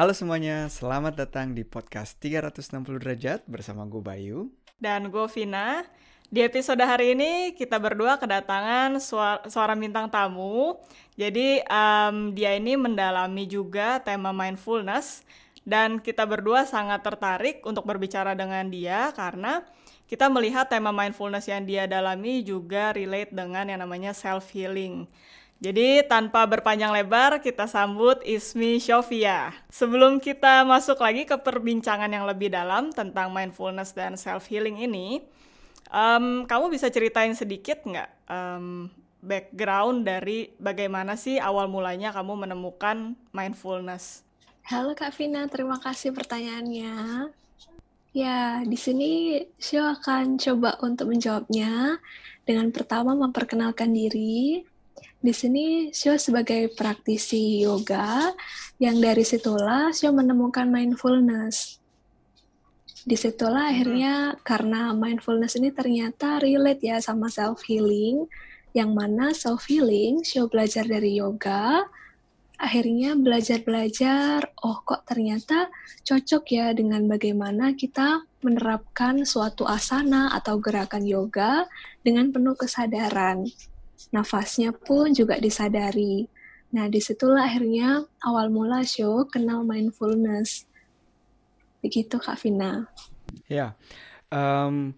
Halo semuanya, selamat datang di podcast 360 derajat bersama gue Bayu. Dan gue Vina. Di episode hari ini kita berdua kedatangan suara, seorang bintang tamu. Jadi um, dia ini mendalami juga tema mindfulness dan kita berdua sangat tertarik untuk berbicara dengan dia karena kita melihat tema mindfulness yang dia dalami juga relate dengan yang namanya self healing. Jadi tanpa berpanjang lebar kita sambut Ismi Shofia. Sebelum kita masuk lagi ke perbincangan yang lebih dalam tentang mindfulness dan self healing ini, um, kamu bisa ceritain sedikit nggak um, background dari bagaimana sih awal mulanya kamu menemukan mindfulness? Halo Kak Vina, terima kasih pertanyaannya. Ya, di sini Shio akan coba untuk menjawabnya dengan pertama memperkenalkan diri, di sini Sio sebagai praktisi yoga yang dari situlah Sio menemukan mindfulness. Di situlah hmm. akhirnya karena mindfulness ini ternyata relate ya sama self healing, yang mana self healing Sio belajar dari yoga, akhirnya belajar-belajar, oh kok ternyata cocok ya dengan bagaimana kita menerapkan suatu asana atau gerakan yoga dengan penuh kesadaran nafasnya pun juga disadari. Nah, di situlah akhirnya awal mula show kenal mindfulness. Begitu Kak Vina. Ya, um,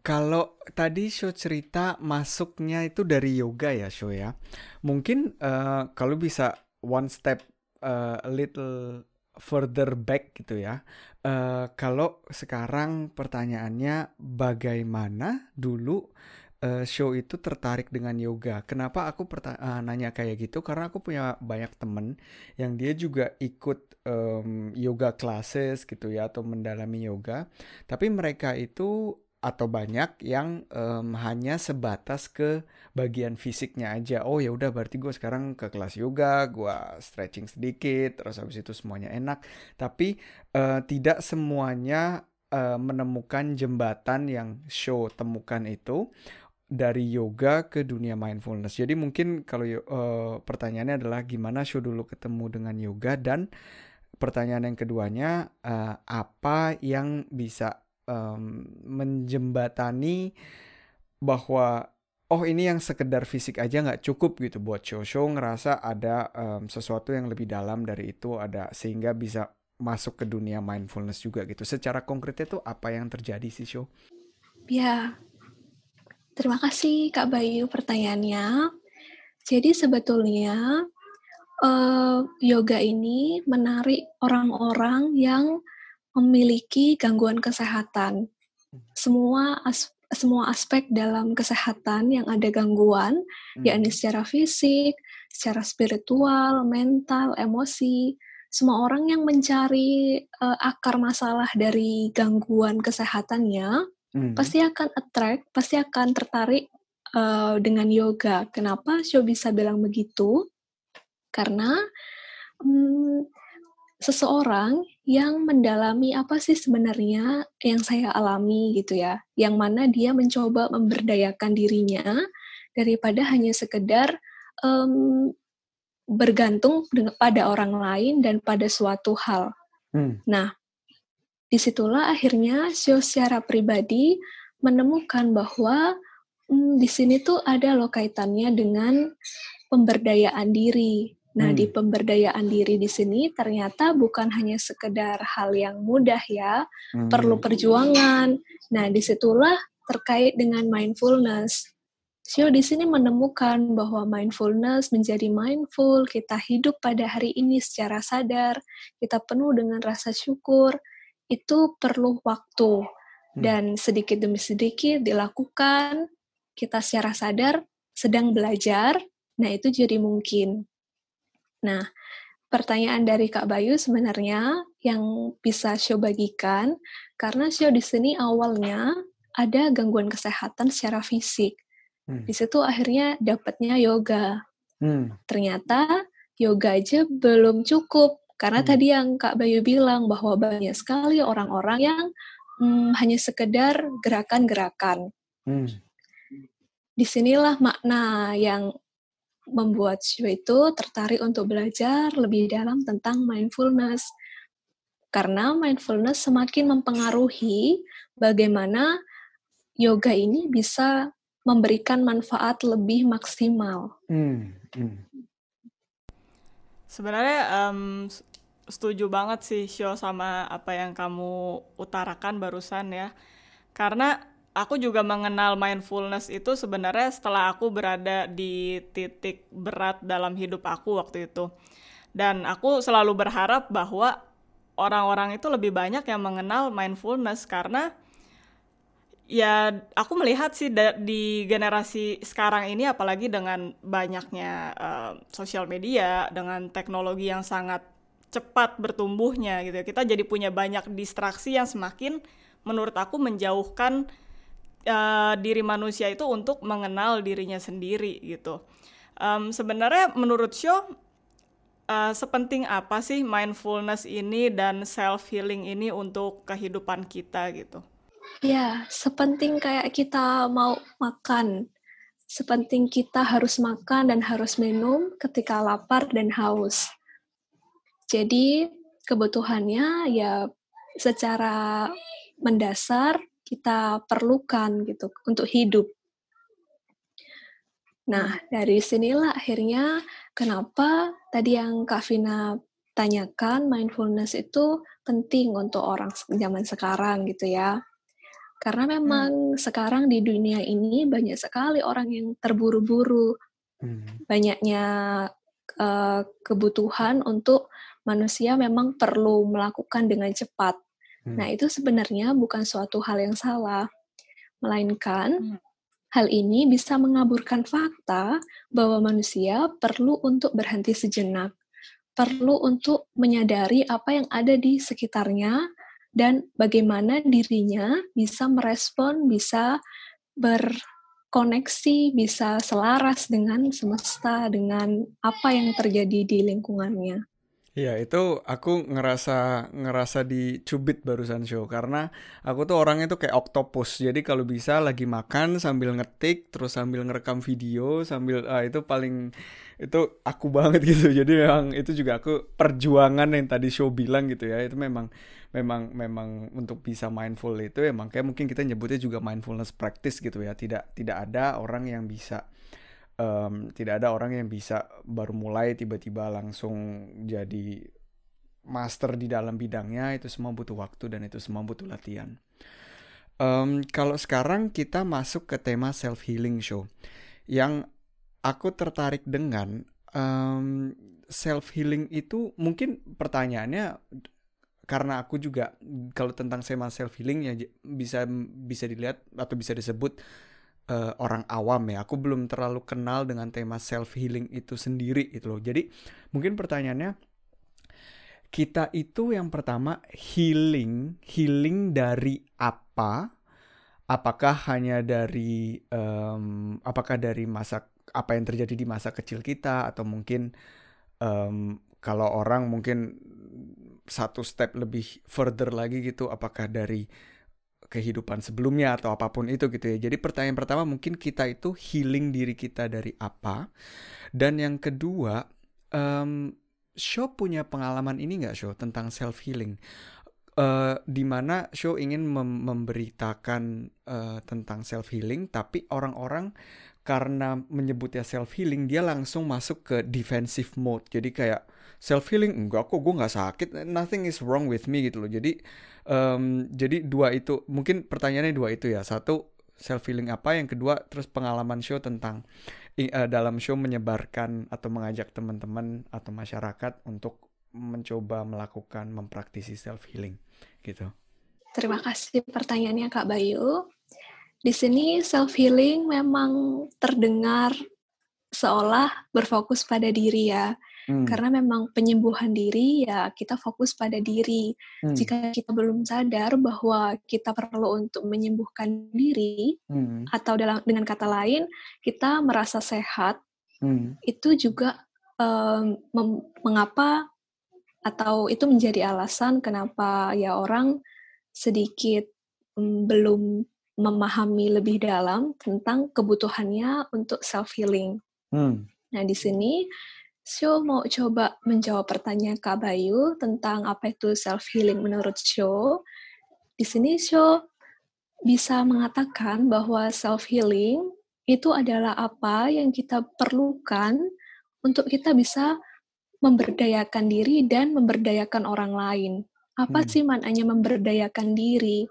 kalau tadi show cerita masuknya itu dari yoga ya show ya. Mungkin uh, kalau bisa one step uh, a little further back gitu ya. Uh, kalau sekarang pertanyaannya bagaimana dulu uh, show itu tertarik dengan yoga. Kenapa aku uh, nanya kayak gitu? Karena aku punya banyak temen yang dia juga ikut um, yoga classes gitu ya atau mendalami yoga. Tapi mereka itu atau banyak yang um, hanya sebatas ke bagian fisiknya aja. Oh ya udah berarti gue sekarang ke kelas yoga, gue stretching sedikit, terus habis itu semuanya enak. Tapi uh, tidak semuanya uh, menemukan jembatan yang show temukan itu dari yoga ke dunia mindfulness. Jadi mungkin kalau uh, pertanyaannya adalah gimana show dulu ketemu dengan yoga dan pertanyaan yang keduanya uh, apa yang bisa um, menjembatani bahwa oh ini yang sekedar fisik aja nggak cukup gitu buat show show ngerasa ada um, sesuatu yang lebih dalam dari itu ada sehingga bisa masuk ke dunia mindfulness juga gitu. Secara konkretnya tuh apa yang terjadi sih show? Ya, Terima kasih Kak Bayu pertanyaannya. Jadi sebetulnya uh, yoga ini menarik orang-orang yang memiliki gangguan kesehatan. Semua as semua aspek dalam kesehatan yang ada gangguan, hmm. yakni secara fisik, secara spiritual, mental, emosi, semua orang yang mencari uh, akar masalah dari gangguan kesehatannya hmm. pasti akan attract, pasti akan tertarik uh, dengan yoga. Kenapa Sio bisa bilang begitu? Karena um, seseorang yang mendalami apa sih sebenarnya yang saya alami gitu ya, yang mana dia mencoba memberdayakan dirinya daripada hanya sekedar um, bergantung pada orang lain dan pada suatu hal. Hmm. Nah, di situlah akhirnya Sio secara pribadi menemukan bahwa hmm, di sini tuh ada loh kaitannya dengan pemberdayaan diri. Nah, hmm. di pemberdayaan diri di sini ternyata bukan hanya sekedar hal yang mudah ya, hmm. perlu perjuangan. Nah, di situlah terkait dengan mindfulness. Sio di sini menemukan bahwa mindfulness menjadi mindful, kita hidup pada hari ini secara sadar, kita penuh dengan rasa syukur, itu perlu waktu hmm. dan sedikit demi sedikit dilakukan kita secara sadar sedang belajar nah itu jadi mungkin nah pertanyaan dari Kak Bayu sebenarnya yang bisa show bagikan karena show di sini awalnya ada gangguan kesehatan secara fisik hmm. di situ akhirnya dapatnya yoga hmm. ternyata yoga aja belum cukup karena hmm. tadi yang Kak Bayu bilang bahwa banyak sekali orang-orang yang hmm, hanya sekedar gerakan-gerakan. Hmm. Di sinilah makna yang membuat Shu itu tertarik untuk belajar lebih dalam tentang mindfulness. Karena mindfulness semakin mempengaruhi bagaimana yoga ini bisa memberikan manfaat lebih maksimal. Hmm, hmm. Sebenarnya um, setuju banget sih Sho sama apa yang kamu utarakan barusan ya. Karena aku juga mengenal mindfulness itu sebenarnya setelah aku berada di titik berat dalam hidup aku waktu itu. Dan aku selalu berharap bahwa orang-orang itu lebih banyak yang mengenal mindfulness karena ya aku melihat sih di generasi sekarang ini apalagi dengan banyaknya uh, sosial media dengan teknologi yang sangat cepat bertumbuhnya gitu ya, kita jadi punya banyak distraksi yang semakin menurut aku menjauhkan uh, diri manusia itu untuk mengenal dirinya sendiri gitu. Um, sebenarnya menurut Sho uh, sepenting apa sih mindfulness ini dan self healing ini untuk kehidupan kita gitu? Ya, sepenting kayak kita mau makan, sepenting kita harus makan dan harus minum ketika lapar dan haus. Jadi, kebutuhannya ya secara mendasar kita perlukan gitu untuk hidup. Nah, dari sinilah akhirnya kenapa tadi yang Kak Vina tanyakan mindfulness itu penting untuk orang zaman sekarang gitu ya. Karena hmm. memang hmm. sekarang di dunia ini banyak sekali orang yang terburu-buru. Hmm. Banyaknya uh, kebutuhan untuk manusia memang perlu melakukan dengan cepat. Hmm. Nah, itu sebenarnya bukan suatu hal yang salah. Melainkan hmm. hal ini bisa mengaburkan fakta bahwa manusia perlu untuk berhenti sejenak. Perlu untuk menyadari apa yang ada di sekitarnya dan bagaimana dirinya bisa merespon, bisa berkoneksi, bisa selaras dengan semesta, dengan apa yang terjadi di lingkungannya. Iya, itu aku ngerasa ngerasa dicubit barusan show karena aku tuh orangnya tuh kayak oktopus. Jadi kalau bisa lagi makan sambil ngetik, terus sambil ngerekam video, sambil ah, itu paling itu aku banget gitu. Jadi memang itu juga aku perjuangan yang tadi show bilang gitu ya. Itu memang memang memang untuk bisa mindful itu ya makanya mungkin kita nyebutnya juga mindfulness practice gitu ya tidak tidak ada orang yang bisa um, tidak ada orang yang bisa baru mulai tiba-tiba langsung jadi master di dalam bidangnya itu semua butuh waktu dan itu semua butuh latihan. Um, kalau sekarang kita masuk ke tema self healing show yang aku tertarik dengan um, self healing itu mungkin pertanyaannya karena aku juga kalau tentang sema self healing ya bisa bisa dilihat atau bisa disebut uh, orang awam ya. Aku belum terlalu kenal dengan tema self healing itu sendiri itu loh. Jadi mungkin pertanyaannya kita itu yang pertama healing, healing dari apa? Apakah hanya dari um, apakah dari masa apa yang terjadi di masa kecil kita atau mungkin um, kalau orang mungkin satu step lebih further lagi gitu apakah dari kehidupan sebelumnya atau apa pun itu gitu ya. Jadi pertanyaan pertama mungkin kita itu healing diri kita dari apa? Dan yang kedua, um, Show punya pengalaman ini nggak Show tentang self healing? Uh, di mana Show ingin mem memberitakan uh, tentang self healing, tapi orang-orang karena menyebutnya self healing dia langsung masuk ke defensive mode. Jadi kayak self healing enggak kok gue nggak sakit nothing is wrong with me gitu loh jadi um, jadi dua itu mungkin pertanyaannya dua itu ya. Satu self healing apa? Yang kedua terus pengalaman show tentang uh, dalam show menyebarkan atau mengajak teman-teman atau masyarakat untuk mencoba melakukan mempraktisi self healing gitu. Terima kasih pertanyaannya kak Bayu. Di sini self healing memang terdengar seolah berfokus pada diri ya Hmm. Karena memang penyembuhan diri ya kita fokus pada diri. Hmm. Jika kita belum sadar bahwa kita perlu untuk menyembuhkan diri hmm. atau dalam dengan kata lain kita merasa sehat, hmm. itu juga um, mengapa atau itu menjadi alasan kenapa ya orang sedikit um, belum memahami lebih dalam tentang kebutuhannya untuk self healing. Hmm. Nah, di sini Syo mau coba menjawab pertanyaan Kak Bayu tentang apa itu self healing menurut Syo. Di sini Syo bisa mengatakan bahwa self healing itu adalah apa yang kita perlukan untuk kita bisa memberdayakan diri dan memberdayakan orang lain. Apa hmm. sih maknanya memberdayakan diri?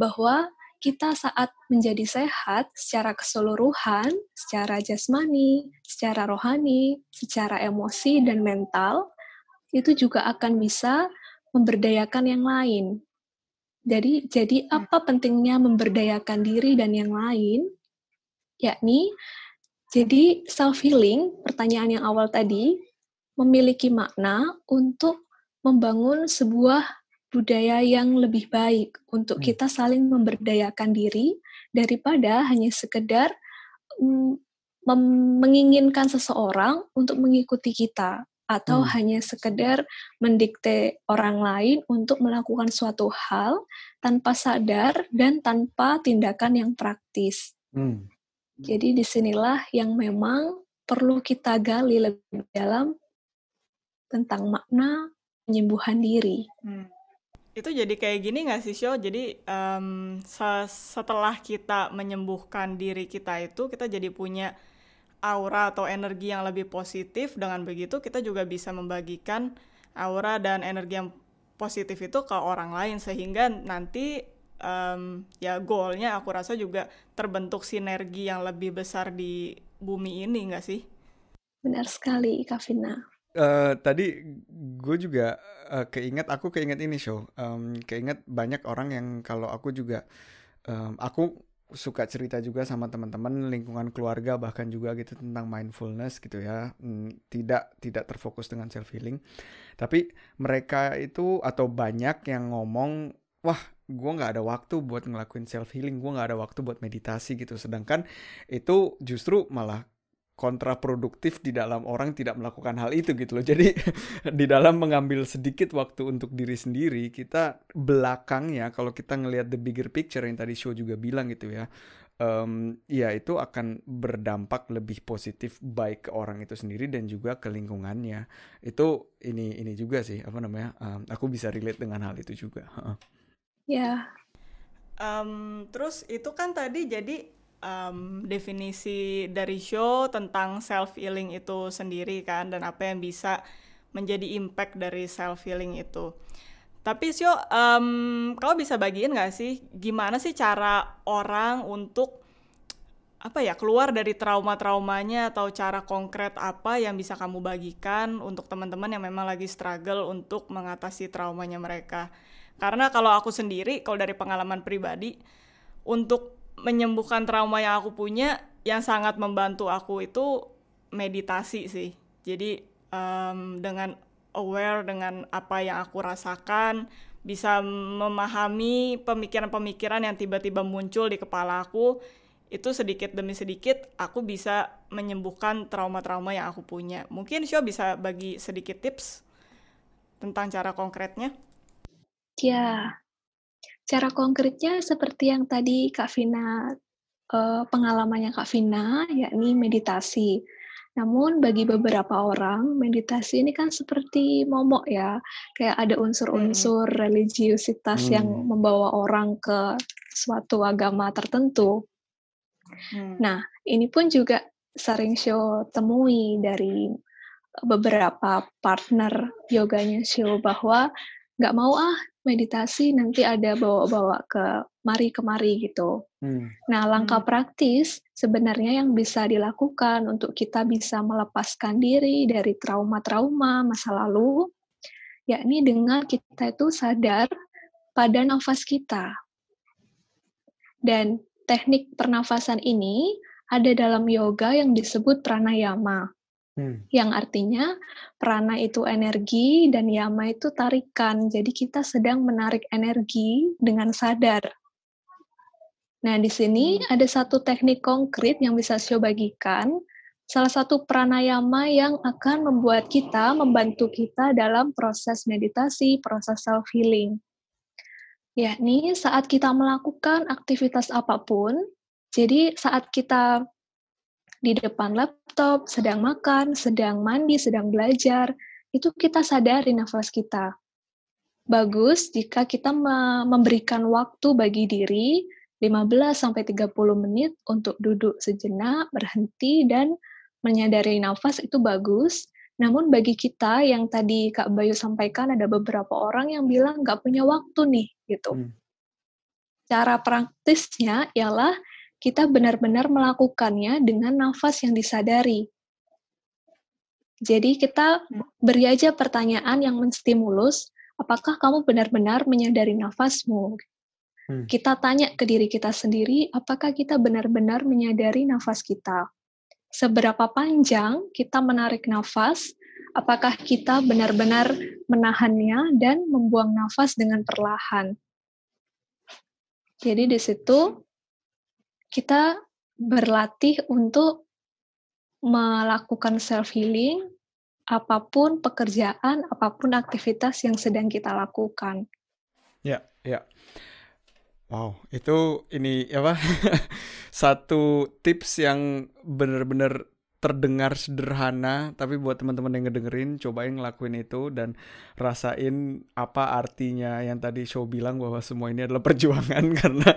Bahwa kita saat menjadi sehat secara keseluruhan, secara jasmani, secara rohani, secara emosi dan mental, itu juga akan bisa memberdayakan yang lain. Jadi, jadi hmm. apa pentingnya memberdayakan diri dan yang lain? Yakni, jadi self healing, pertanyaan yang awal tadi, memiliki makna untuk membangun sebuah budaya yang lebih baik untuk hmm. kita saling memberdayakan diri daripada hanya sekedar mm, menginginkan seseorang untuk mengikuti kita atau hmm. hanya sekedar mendikte orang lain untuk melakukan suatu hal tanpa sadar dan tanpa tindakan yang praktis. Hmm. Jadi di sinilah yang memang perlu kita gali lebih dalam tentang makna penyembuhan diri. Hmm itu jadi kayak gini nggak sih show jadi um, setelah kita menyembuhkan diri kita itu kita jadi punya aura atau energi yang lebih positif. Dengan begitu kita juga bisa membagikan aura dan energi yang positif itu ke orang lain. Sehingga nanti um, ya goalnya aku rasa juga terbentuk sinergi yang lebih besar di bumi ini nggak sih? Benar sekali Kavina uh, tadi gue juga uh, keinget aku keinget ini show um, keinget banyak orang yang kalau aku juga um, aku suka cerita juga sama teman-teman lingkungan keluarga bahkan juga gitu tentang mindfulness gitu ya. Hmm, tidak tidak terfokus dengan self healing tapi mereka itu atau banyak yang ngomong wah gue nggak ada waktu buat ngelakuin self healing gue nggak ada waktu buat meditasi gitu. Sedangkan itu justru malah kontraproduktif di dalam orang tidak melakukan hal itu gitu loh. Jadi di dalam mengambil sedikit waktu untuk diri sendiri, kita belakangnya kalau kita ngelihat the bigger picture yang tadi show juga bilang gitu ya, um, ya itu akan berdampak lebih positif baik ke orang itu sendiri dan juga ke lingkungannya. Itu ini ini juga sih apa namanya? Um, aku bisa relate dengan hal itu juga. Ya. Yeah. Um, terus itu kan tadi jadi um, definisi dari show tentang self healing itu sendiri kan dan apa yang bisa menjadi impact dari self healing itu. Tapi Sio, um, kau bisa bagiin nggak sih gimana sih cara orang untuk apa ya keluar dari trauma-traumanya atau cara konkret apa yang bisa kamu bagikan untuk teman-teman yang memang lagi struggle untuk mengatasi traumanya mereka. Karena kalau aku sendiri, kalau dari pengalaman pribadi, untuk menyembuhkan trauma yang aku punya yang sangat membantu aku itu meditasi sih jadi um, dengan aware dengan apa yang aku rasakan bisa memahami pemikiran-pemikiran yang tiba-tiba muncul di kepala aku itu sedikit demi sedikit aku bisa menyembuhkan trauma-trauma yang aku punya. Mungkin Syo bisa bagi sedikit tips tentang cara konkretnya? Ya, Cara konkretnya seperti yang tadi Kak Vina uh, pengalamannya Kak Vina, yakni meditasi. Namun bagi beberapa orang meditasi ini kan seperti momok ya, kayak ada unsur-unsur hmm. religiusitas hmm. yang membawa orang ke suatu agama tertentu. Hmm. Nah, ini pun juga sering show temui dari beberapa partner yoganya show bahwa nggak mau ah meditasi nanti ada bawa-bawa ke mari kemari gitu. Hmm. Nah, langkah hmm. praktis sebenarnya yang bisa dilakukan untuk kita bisa melepaskan diri dari trauma-trauma masa lalu, yakni dengan kita itu sadar pada nafas kita. Dan teknik pernafasan ini ada dalam yoga yang disebut pranayama. Hmm. Yang artinya prana itu energi dan yama itu tarikan. Jadi kita sedang menarik energi dengan sadar. Nah, di sini hmm. ada satu teknik konkret yang bisa saya bagikan. Salah satu pranayama yang akan membuat kita, membantu kita dalam proses meditasi, proses self-healing. Yakni saat kita melakukan aktivitas apa pun, jadi saat kita di depan laptop, sedang makan, sedang mandi, sedang belajar, itu kita sadari nafas kita. Bagus jika kita memberikan waktu bagi diri 15 sampai 30 menit untuk duduk sejenak, berhenti dan menyadari nafas itu bagus. Namun bagi kita yang tadi Kak Bayu sampaikan ada beberapa orang yang bilang nggak punya waktu nih gitu. Hmm. Cara praktisnya ialah kita benar-benar melakukannya dengan nafas yang disadari. Jadi kita beri aja pertanyaan yang menstimulus, apakah kamu benar-benar menyadari nafasmu? Hmm. Kita tanya ke diri kita sendiri, apakah kita benar-benar menyadari nafas kita? Seberapa panjang kita menarik nafas? Apakah kita benar-benar menahannya dan membuang nafas dengan perlahan? Jadi di situ kita berlatih untuk melakukan self healing apa pun pekerjaan, apa pun aktivitas yang sedang kita lakukan. Ya, ya. Wow, itu ini apa? Satu tips yang benar-benar terdengar sederhana, tapi buat teman-teman yang ngedengerin, cobain ngelakuin itu dan rasain apa artinya yang tadi show bilang bahwa semua ini adalah perjuangan karena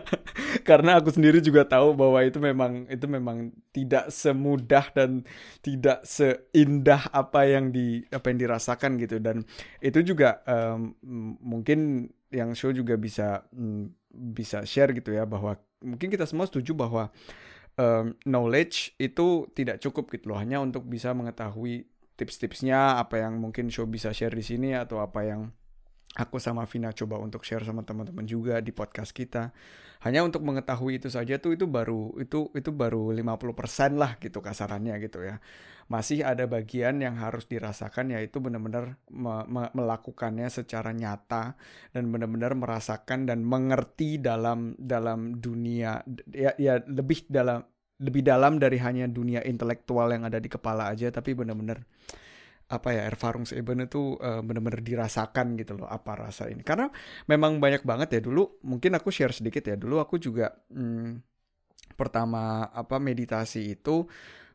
karena aku sendiri juga tahu bahwa itu memang itu memang tidak semudah dan tidak seindah apa yang di apa yang dirasakan gitu. Dan itu juga um, mungkin yang show juga bisa um, bisa share gitu ya bahwa mungkin kita semua setuju bahwa um, knowledge itu tidak cukup gitu loh. Hanya untuk bisa mengetahui tips-tipsnya apa yang mungkin show bisa share di sini atau apa yang aku sama Vina coba untuk share sama teman-teman juga di podcast kita. Hanya untuk mengetahui itu saja tuh itu baru itu itu baru 50% lah gitu kasarannya gitu ya. Masih ada bagian yang harus dirasakan yaitu benar-benar me me melakukannya secara nyata dan benar-benar merasakan dan mengerti dalam dalam dunia ya ya lebih dalam lebih dalam dari hanya dunia intelektual yang ada di kepala aja tapi benar-benar apa ya Erfahrungseben itu uh, benar-benar dirasakan gitu loh apa rasa ini. Karena memang banyak banget ya dulu mungkin aku share sedikit ya dulu aku juga hmm, pertama apa meditasi itu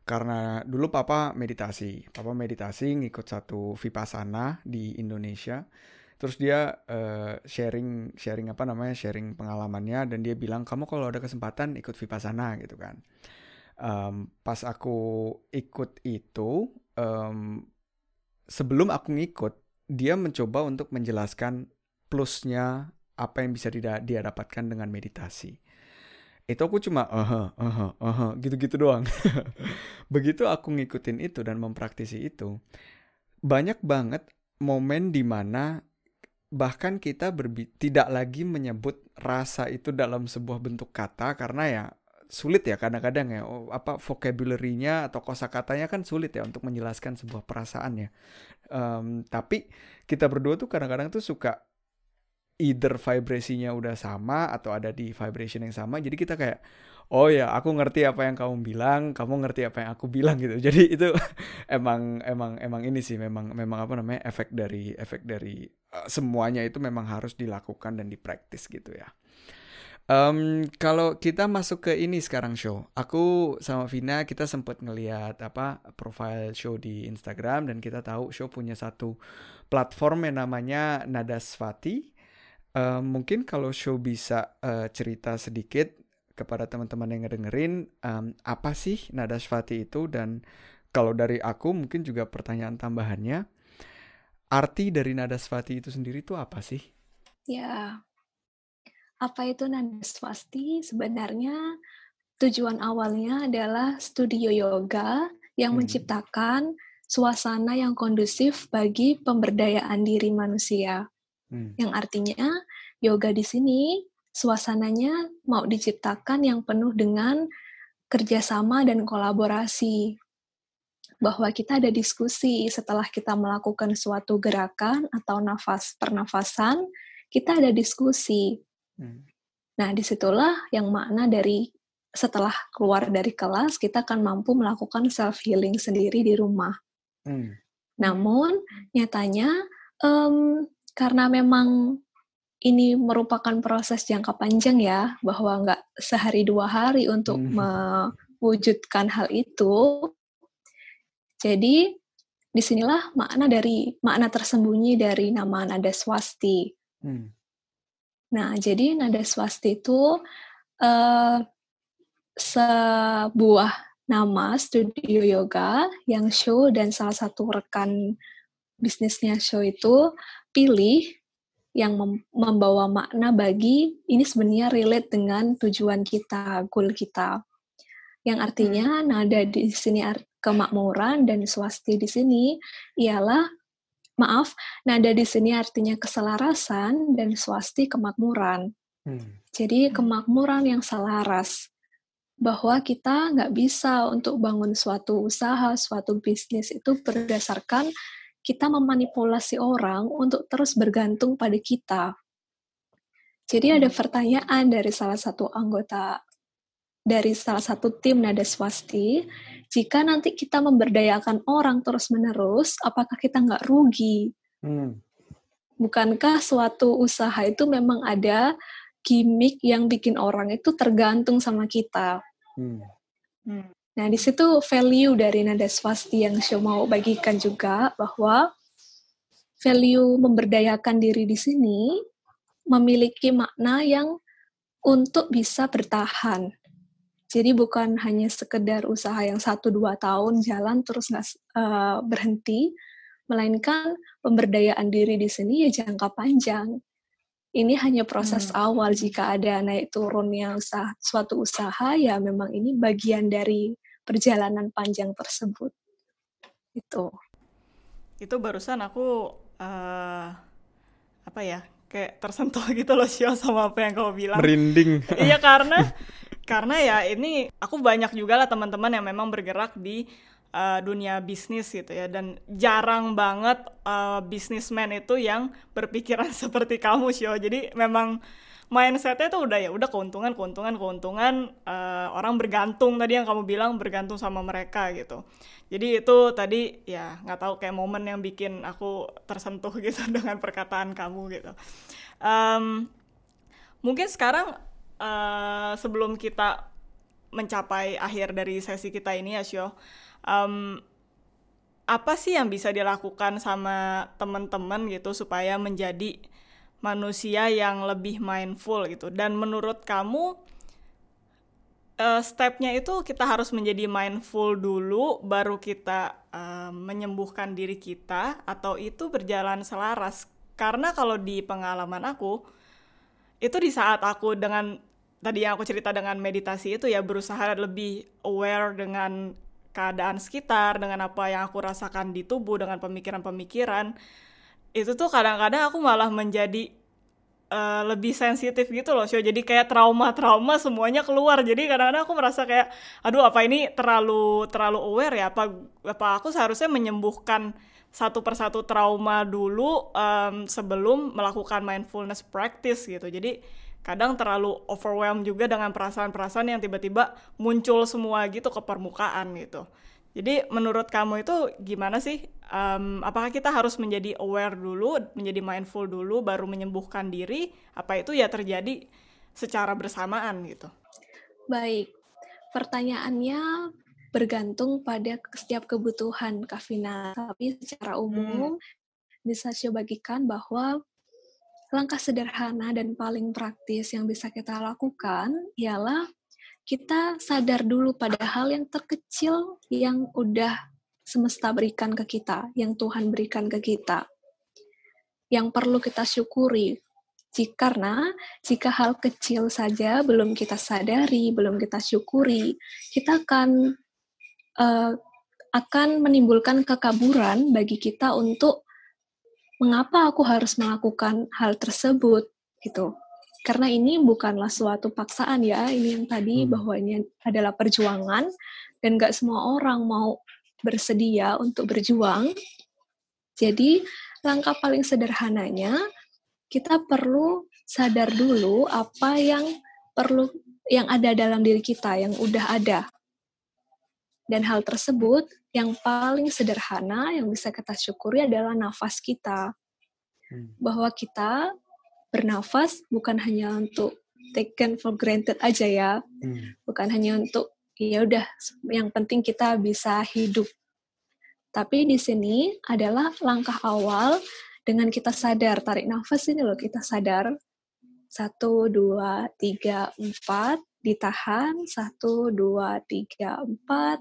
karena dulu papa meditasi papa meditasi ngikut satu vipassana di Indonesia. Terus dia uh, sharing sharing apa namanya sharing pengalamannya dan dia bilang kamu kalau ada kesempatan ikut vipassana gitu kan. Um, pas aku ikut itu um, sebelum aku ngikut, dia mencoba untuk menjelaskan plusnya apa yang bisa dia, dia dapatkan dengan meditasi. Itu aku cuma aha, aha, aha, gitu-gitu doang. Begitu aku ngikutin itu dan mempraktisi itu, banyak banget momen di mana bahkan kita tidak lagi menyebut rasa itu dalam sebuah bentuk kata karena ya sulit ya kadang-kadang ya oh, apa vocabulary-nya atau kosakatanya kan sulit ya untuk menjelaskan sebuah perasaan ya. Um, tapi kita berdua tuh kadang-kadang tuh suka either vibrasinya udah sama atau ada di vibration yang sama. Jadi kita kayak oh ya aku ngerti apa yang kamu bilang, kamu ngerti apa yang aku bilang gitu. Jadi itu emang emang emang ini sih memang memang apa namanya efek dari efek dari uh, semuanya itu memang harus dilakukan dan dipraktis gitu ya. Um, kalau kita masuk ke ini sekarang show, aku sama Vina kita sempat ngeliat apa profile show di Instagram dan kita tahu show punya satu platform yang namanya Nadasvati. Um, mungkin kalau show bisa uh, cerita sedikit kepada teman-teman yang ngedengerin um, apa sih Nadasvati itu dan kalau dari aku mungkin juga pertanyaan tambahannya arti dari Nadasvati itu sendiri itu apa sih? Ya, apa itu nanda swasti? Sebenarnya tujuan awalnya adalah studio yoga yang hmm. menciptakan suasana yang kondusif bagi pemberdayaan diri manusia. Hmm. Yang artinya yoga di sini suasananya mau diciptakan yang penuh dengan kerjasama dan kolaborasi. Bahwa kita ada diskusi setelah kita melakukan suatu gerakan atau nafas pernafasan, kita ada diskusi Hmm. Nah, di situlah yang makna dari setelah keluar dari kelas, kita akan mampu melakukan self-healing sendiri di rumah. Hmm. Namun, nyatanya, um, karena memang ini merupakan proses jangka panjang ya, bahwa nggak sehari dua hari untuk hmm. mewujudkan hal itu. Jadi di sinilah makna dari makna tersembunyi dari nama nada swasti. Hmm. Nah, jadi nada swasti itu uh, sebuah nama studio yoga yang show dan salah satu rekan bisnisnya show itu pilih yang mem membawa makna bagi ini sebenarnya relate dengan tujuan kita, goal kita. Yang artinya hmm. nada di sini kemakmuran dan swasti di sini ialah maaf, nada di sini artinya keselarasan dan swasti kemakmuran. Hmm. Jadi kemakmuran yang selaras bahwa kita nggak bisa untuk bangun suatu usaha, suatu bisnis itu berdasarkan kita memanipulasi orang untuk terus bergantung pada kita. Jadi ada hmm. pertanyaan dari salah satu anggota dari salah satu tim nada swasti, jika nanti kita memberdayakan orang terus-menerus, apakah kita nggak rugi? Hmm. Bukankah suatu usaha itu memang ada gimmick yang bikin orang itu tergantung sama kita? Hmm. Hmm. Nah, di situ value dari nada swasti yang saya mau bagikan juga bahwa value memberdayakan diri di sini memiliki makna yang untuk bisa bertahan. Jadi bukan hanya sekedar usaha yang satu dua tahun jalan terus nggak uh, berhenti, melainkan pemberdayaan diri di sini ya jangka panjang. Ini hanya proses hmm. awal jika ada naik turunnya usaha suatu usaha ya memang ini bagian dari perjalanan panjang tersebut. Itu. Itu barusan aku uh, apa ya? kayak tersentuh gitu loh Shio sama apa yang kau bilang. Merinding. iya karena karena ya ini aku banyak juga lah teman-teman yang memang bergerak di uh, dunia bisnis gitu ya. Dan jarang banget uh, bisnismen itu yang berpikiran seperti kamu Shio. Jadi memang mindsetnya tuh udah ya udah keuntungan keuntungan keuntungan uh, orang bergantung tadi yang kamu bilang bergantung sama mereka gitu. Jadi itu tadi ya nggak tahu kayak momen yang bikin aku tersentuh gitu dengan perkataan kamu gitu. Um, mungkin sekarang uh, sebelum kita mencapai akhir dari sesi kita ini ya Shio um, apa sih yang bisa dilakukan sama teman-teman gitu supaya menjadi manusia yang lebih mindful gitu. Dan menurut kamu uh, stepnya itu kita harus menjadi mindful dulu, baru kita uh, menyembuhkan diri kita, atau itu berjalan selaras. Karena kalau di pengalaman aku, itu di saat aku dengan tadi yang aku cerita dengan meditasi itu ya berusaha lebih aware dengan keadaan sekitar, dengan apa yang aku rasakan di tubuh, dengan pemikiran-pemikiran itu tuh kadang-kadang aku malah menjadi uh, lebih sensitif gitu loh show jadi kayak trauma-trauma semuanya keluar. Jadi kadang-kadang aku merasa kayak aduh apa ini terlalu terlalu aware ya? Apa apa aku seharusnya menyembuhkan satu persatu trauma dulu um, sebelum melakukan mindfulness practice gitu jadi kadang terlalu overwhelmed juga dengan perasaan-perasaan yang tiba-tiba muncul semua gitu ke permukaan gitu jadi menurut kamu itu gimana sih? Um, apakah kita harus menjadi aware dulu, menjadi mindful dulu, baru menyembuhkan diri? Apa itu ya terjadi secara bersamaan gitu? Baik, pertanyaannya bergantung pada setiap kebutuhan Kavina. Tapi secara umum hmm. bisa saya bagikan bahwa langkah sederhana dan paling praktis yang bisa kita lakukan ialah kita sadar dulu pada hal yang terkecil yang udah semesta berikan ke kita, yang Tuhan berikan ke kita. Yang perlu kita syukuri. Karena jika hal kecil saja belum kita sadari, belum kita syukuri, kita akan uh, akan menimbulkan kekaburan bagi kita untuk mengapa aku harus melakukan hal tersebut gitu. Karena ini bukanlah suatu paksaan ya ini yang tadi hmm. bahwa ini adalah perjuangan dan gak semua orang mau bersedia untuk berjuang. Jadi langkah paling sederhananya kita perlu sadar dulu apa yang perlu yang ada dalam diri kita yang udah ada dan hal tersebut yang paling sederhana yang bisa kita syukuri adalah nafas kita hmm. bahwa kita bernafas bukan hanya untuk taken for granted aja ya, hmm. bukan hanya untuk ya udah yang penting kita bisa hidup. Tapi di sini adalah langkah awal dengan kita sadar tarik nafas ini loh kita sadar satu dua tiga empat ditahan satu dua tiga empat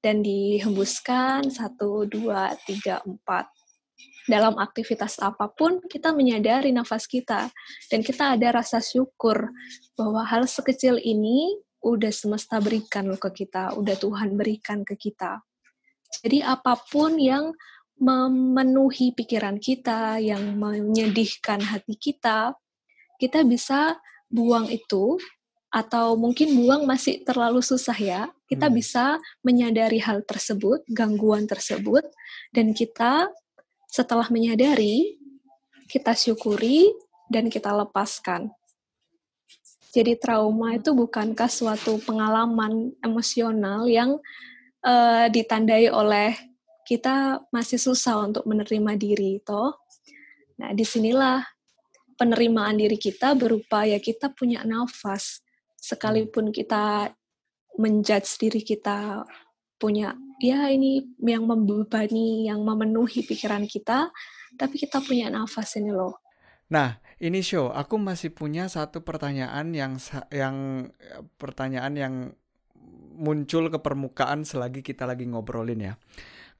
dan dihembuskan satu dua tiga empat dalam aktivitas apa pun kita menyadari nafas kita dan kita ada rasa syukur bahwa hal sekecil ini udah semesta berikan ke kita, udah Tuhan berikan ke kita. Jadi apa pun yang memenuhi pikiran kita, yang menyedihkan hati kita, kita bisa buang itu atau mungkin buang masih terlalu susah ya. Kita hmm. bisa menyadari hal tersebut, gangguan tersebut dan kita setelah menyadari, kita syukuri dan kita lepaskan. Jadi trauma itu bukankah suatu pengalaman emosional yang uh, ditandai oleh kita masih susah untuk menerima diri, toh? Nah, di sinilah penerimaan diri kita berupa ya kita punya nafas, sekalipun kita menjudge diri kita punya ya ini yang membebani, yang memenuhi pikiran kita, tapi kita punya nafas ini loh. Nah, ini show, aku masih punya satu pertanyaan yang yang pertanyaan yang muncul ke permukaan selagi kita lagi ngobrolin ya.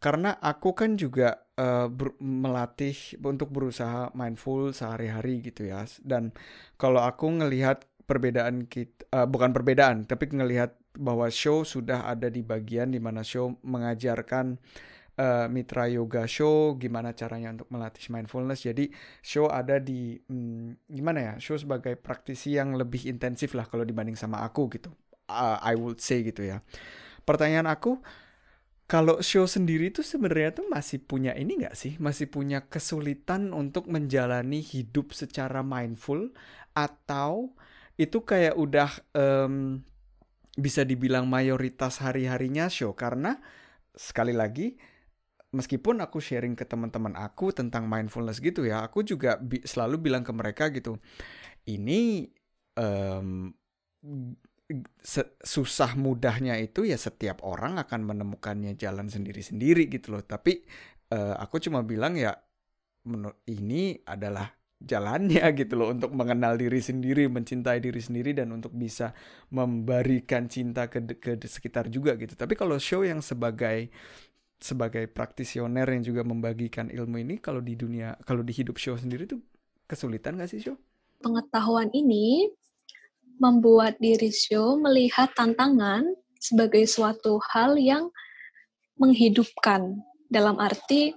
Karena aku kan juga uh, ber melatih untuk berusaha mindful sehari-hari gitu ya. Dan kalau aku ngelihat perbedaan kita uh, bukan perbedaan, tapi ngelihat bahwa show sudah ada di bagian di mana show mengajarkan uh, mitra yoga show gimana caranya untuk melatih mindfulness. Jadi show ada di hmm, gimana ya? Show sebagai praktisi yang lebih intensif lah kalau dibanding sama aku gitu. Uh, I would say gitu ya. Pertanyaan aku kalau show sendiri tuh sebenarnya tuh masih punya ini nggak sih? Masih punya kesulitan untuk menjalani hidup secara mindful atau itu kayak udah um, bisa dibilang mayoritas hari-harinya show karena sekali lagi meskipun aku sharing ke teman-teman aku tentang mindfulness gitu ya, aku juga bi selalu bilang ke mereka gitu, ini um, susah mudahnya itu ya setiap orang akan menemukannya jalan sendiri-sendiri gitu loh. Tapi uh, aku cuma bilang ya ini adalah jalannya gitu loh untuk mengenal diri sendiri, mencintai diri sendiri dan untuk bisa memberikan cinta ke ke sekitar juga gitu. Tapi kalau show yang sebagai sebagai praktisioner yang juga membagikan ilmu ini kalau di dunia kalau di hidup show sendiri tuh kesulitan gak sih show? Pengetahuan ini membuat diri show melihat tantangan sebagai suatu hal yang menghidupkan dalam arti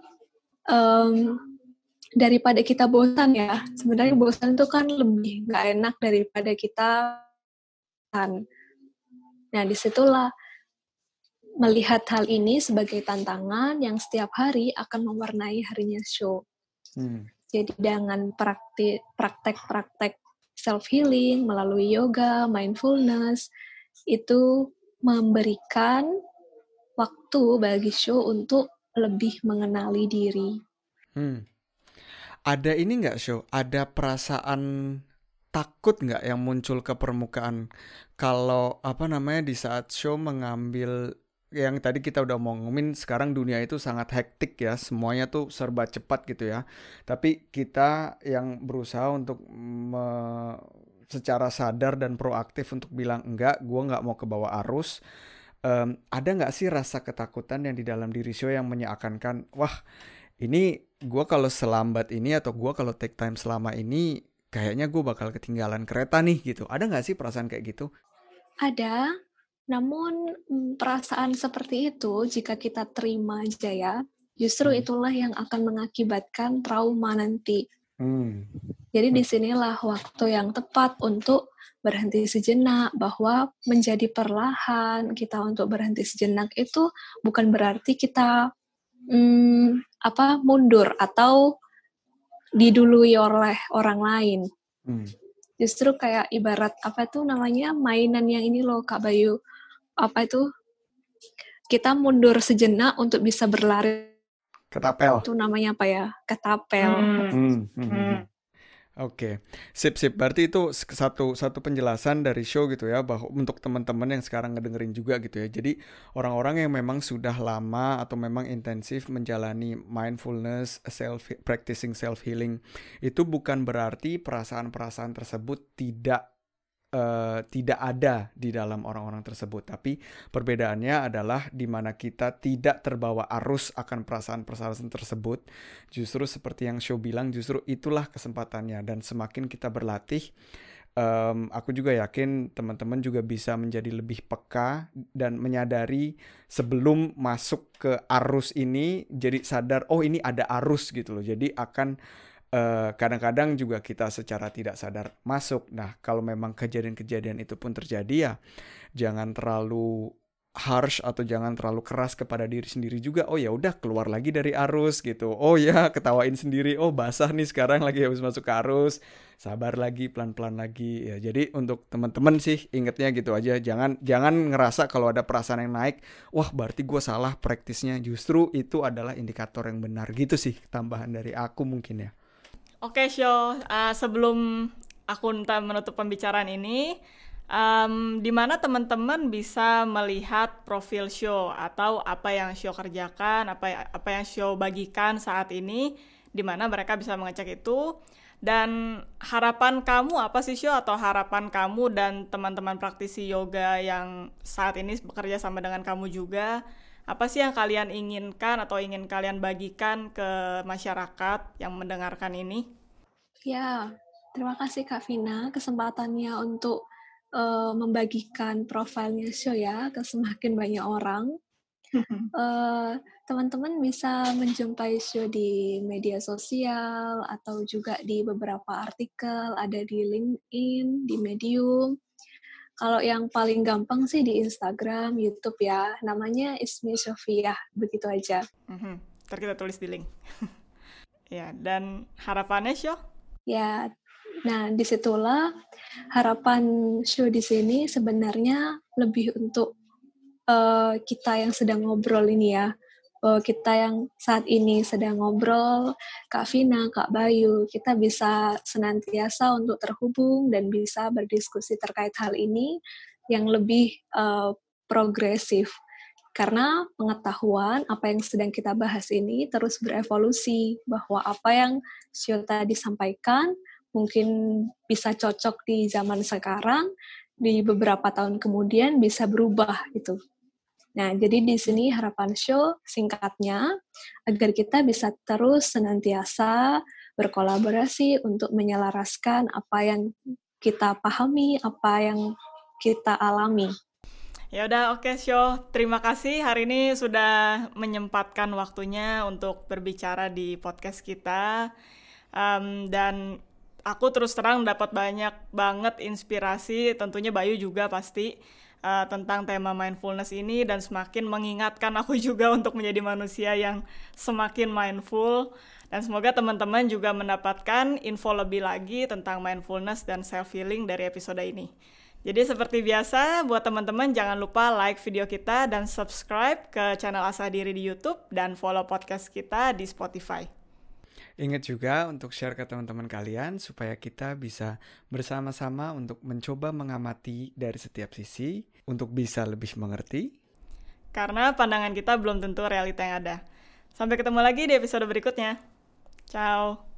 um, daripada kita bosan ya. Sebenarnya bosan itu kan lebih nggak enak daripada kita kan nah di situlah melihat hal ini sebagai tantangan yang setiap hari akan mewarnai harinya show. Hmm. jadi dengan praktik praktek-praktek self healing melalui yoga mindfulness itu memberikan waktu bagi show untuk lebih mengenali diri. Hmm ada ini nggak show? Ada perasaan takut nggak yang muncul ke permukaan? Kalau apa namanya di saat show mengambil yang tadi kita udah mau ngomongin sekarang dunia itu sangat hektik ya. Semuanya tuh serba cepat gitu ya. Tapi kita yang berusaha untuk me, secara sadar dan proaktif untuk bilang enggak gue nggak mau ke bawah arus. Um, ada nggak sih rasa ketakutan yang di dalam diri show yang menyeakan wah ini gue kalau selambat ini atau gue kalau take time selama ini kayaknya gue bakal ketinggalan kereta nih gitu. Ada nggak sih perasaan kayak gitu? Ada, namun mm, perasaan seperti itu jika kita terima aja ya, justru hmm. itulah yang akan mengakibatkan trauma nanti. Hmm. Jadi di sinilah waktu yang tepat untuk berhenti sejenak, bahwa menjadi perlahan kita untuk berhenti sejenak itu bukan berarti kita hmm, apa mundur atau didului oleh orang lain. Hmm. Justru kayak ibarat apa itu namanya mainan yang ini loh Kak Bayu. Apa itu? Kita mundur sejenak untuk bisa berlari. Ketapel. Itu namanya apa ya? Ketapel. Hmm. Hmm. Hmm. Oke, sip sip. Berarti itu satu satu penjelasan dari show gitu ya, bahwa untuk teman-teman yang sekarang ngedengerin juga gitu ya. Jadi orang-orang yang memang sudah lama atau memang intensif menjalani mindfulness, self practicing self healing, itu bukan berarti perasaan-perasaan tersebut tidak uh, tidak ada di dalam orang-orang tersebut. Tapi perbedaannya adalah di mana kita tidak terbawa arus akan perasaan-perasaan tersebut. Justru seperti yang Show bilang, justru itulah kesempatannya. Dan semakin kita berlatih, um, aku juga yakin teman-teman juga bisa menjadi lebih peka dan menyadari sebelum masuk ke arus ini, jadi sadar, oh ini ada arus gitu loh. Jadi akan eh, kadang-kadang juga kita secara tidak sadar masuk. Nah, kalau memang kejadian-kejadian itu pun terjadi ya jangan terlalu harsh atau jangan terlalu keras kepada diri sendiri juga. Oh ya udah keluar lagi dari arus gitu. Oh ya ketawain sendiri. Oh basah nih sekarang lagi habis masuk ke arus. Sabar lagi pelan-pelan lagi ya. Jadi untuk teman-teman sih ingetnya gitu aja. Jangan jangan ngerasa kalau ada perasaan yang naik. Wah berarti gue salah praktisnya. Justru itu adalah indikator yang benar gitu sih. Tambahan dari aku mungkin ya. Oke, Show. Uh, sebelum aku menutup pembicaraan ini, um, di mana teman-teman bisa melihat profil Show atau apa yang Show kerjakan, apa apa yang Show bagikan saat ini, di mana mereka bisa mengecek itu. Dan harapan kamu apa sih Show atau harapan kamu dan teman-teman praktisi yoga yang saat ini bekerja sama dengan kamu juga apa sih yang kalian inginkan atau ingin kalian bagikan ke masyarakat yang mendengarkan ini? Ya, terima kasih Kak Vina kesempatannya untuk uh, membagikan profilnya show ya ke semakin banyak orang. uh, teman-teman bisa menjumpai show di media sosial atau juga di beberapa artikel, ada di LinkedIn, di Medium, kalau yang paling gampang sih di Instagram, YouTube ya. Namanya Ismi Sofia, begitu aja. Mm-hmm. Ntar kita tulis di link. ya, dan harapannya show? Ya, nah di situlah harapan show di sini sebenarnya lebih untuk uh, kita yang sedang ngobrol ini ya bahwa kita yang saat ini sedang ngobrol, Kak Vina, Kak Bayu, kita bisa senantiasa untuk terhubung dan bisa berdiskusi terkait hal ini yang lebih uh, progresif. Karena pengetahuan apa yang sedang kita bahas ini terus berevolusi, bahwa apa yang Syota disampaikan mungkin bisa cocok di zaman sekarang, di beberapa tahun kemudian bisa berubah gitu. Nah, jadi di sini harapan show singkatnya agar kita bisa terus senantiasa berkolaborasi untuk menyelaraskan apa yang kita pahami, apa yang kita alami. Ya udah oke okay, show. Terima kasih hari ini sudah menyempatkan waktunya untuk berbicara di podcast kita. Um, dan aku terus terang dapat banyak banget inspirasi, tentunya Bayu juga pasti uh, tentang tema mindfulness ini dan semakin mengingatkan aku juga untuk menjadi manusia yang semakin mindful dan semoga teman-teman juga mendapatkan info lebih lagi tentang mindfulness dan self healing dari episode ini. Jadi seperti biasa, buat teman-teman jangan lupa like video kita dan subscribe ke channel Asah Diri di YouTube dan follow podcast kita di Spotify. Ingat juga untuk share ke teman-teman kalian supaya kita bisa bersama-sama untuk mencoba mengamati dari setiap sisi untuk bisa lebih mengerti. Karena pandangan kita belum tentu realita yang ada. Sampai ketemu lagi di episode berikutnya. Ciao.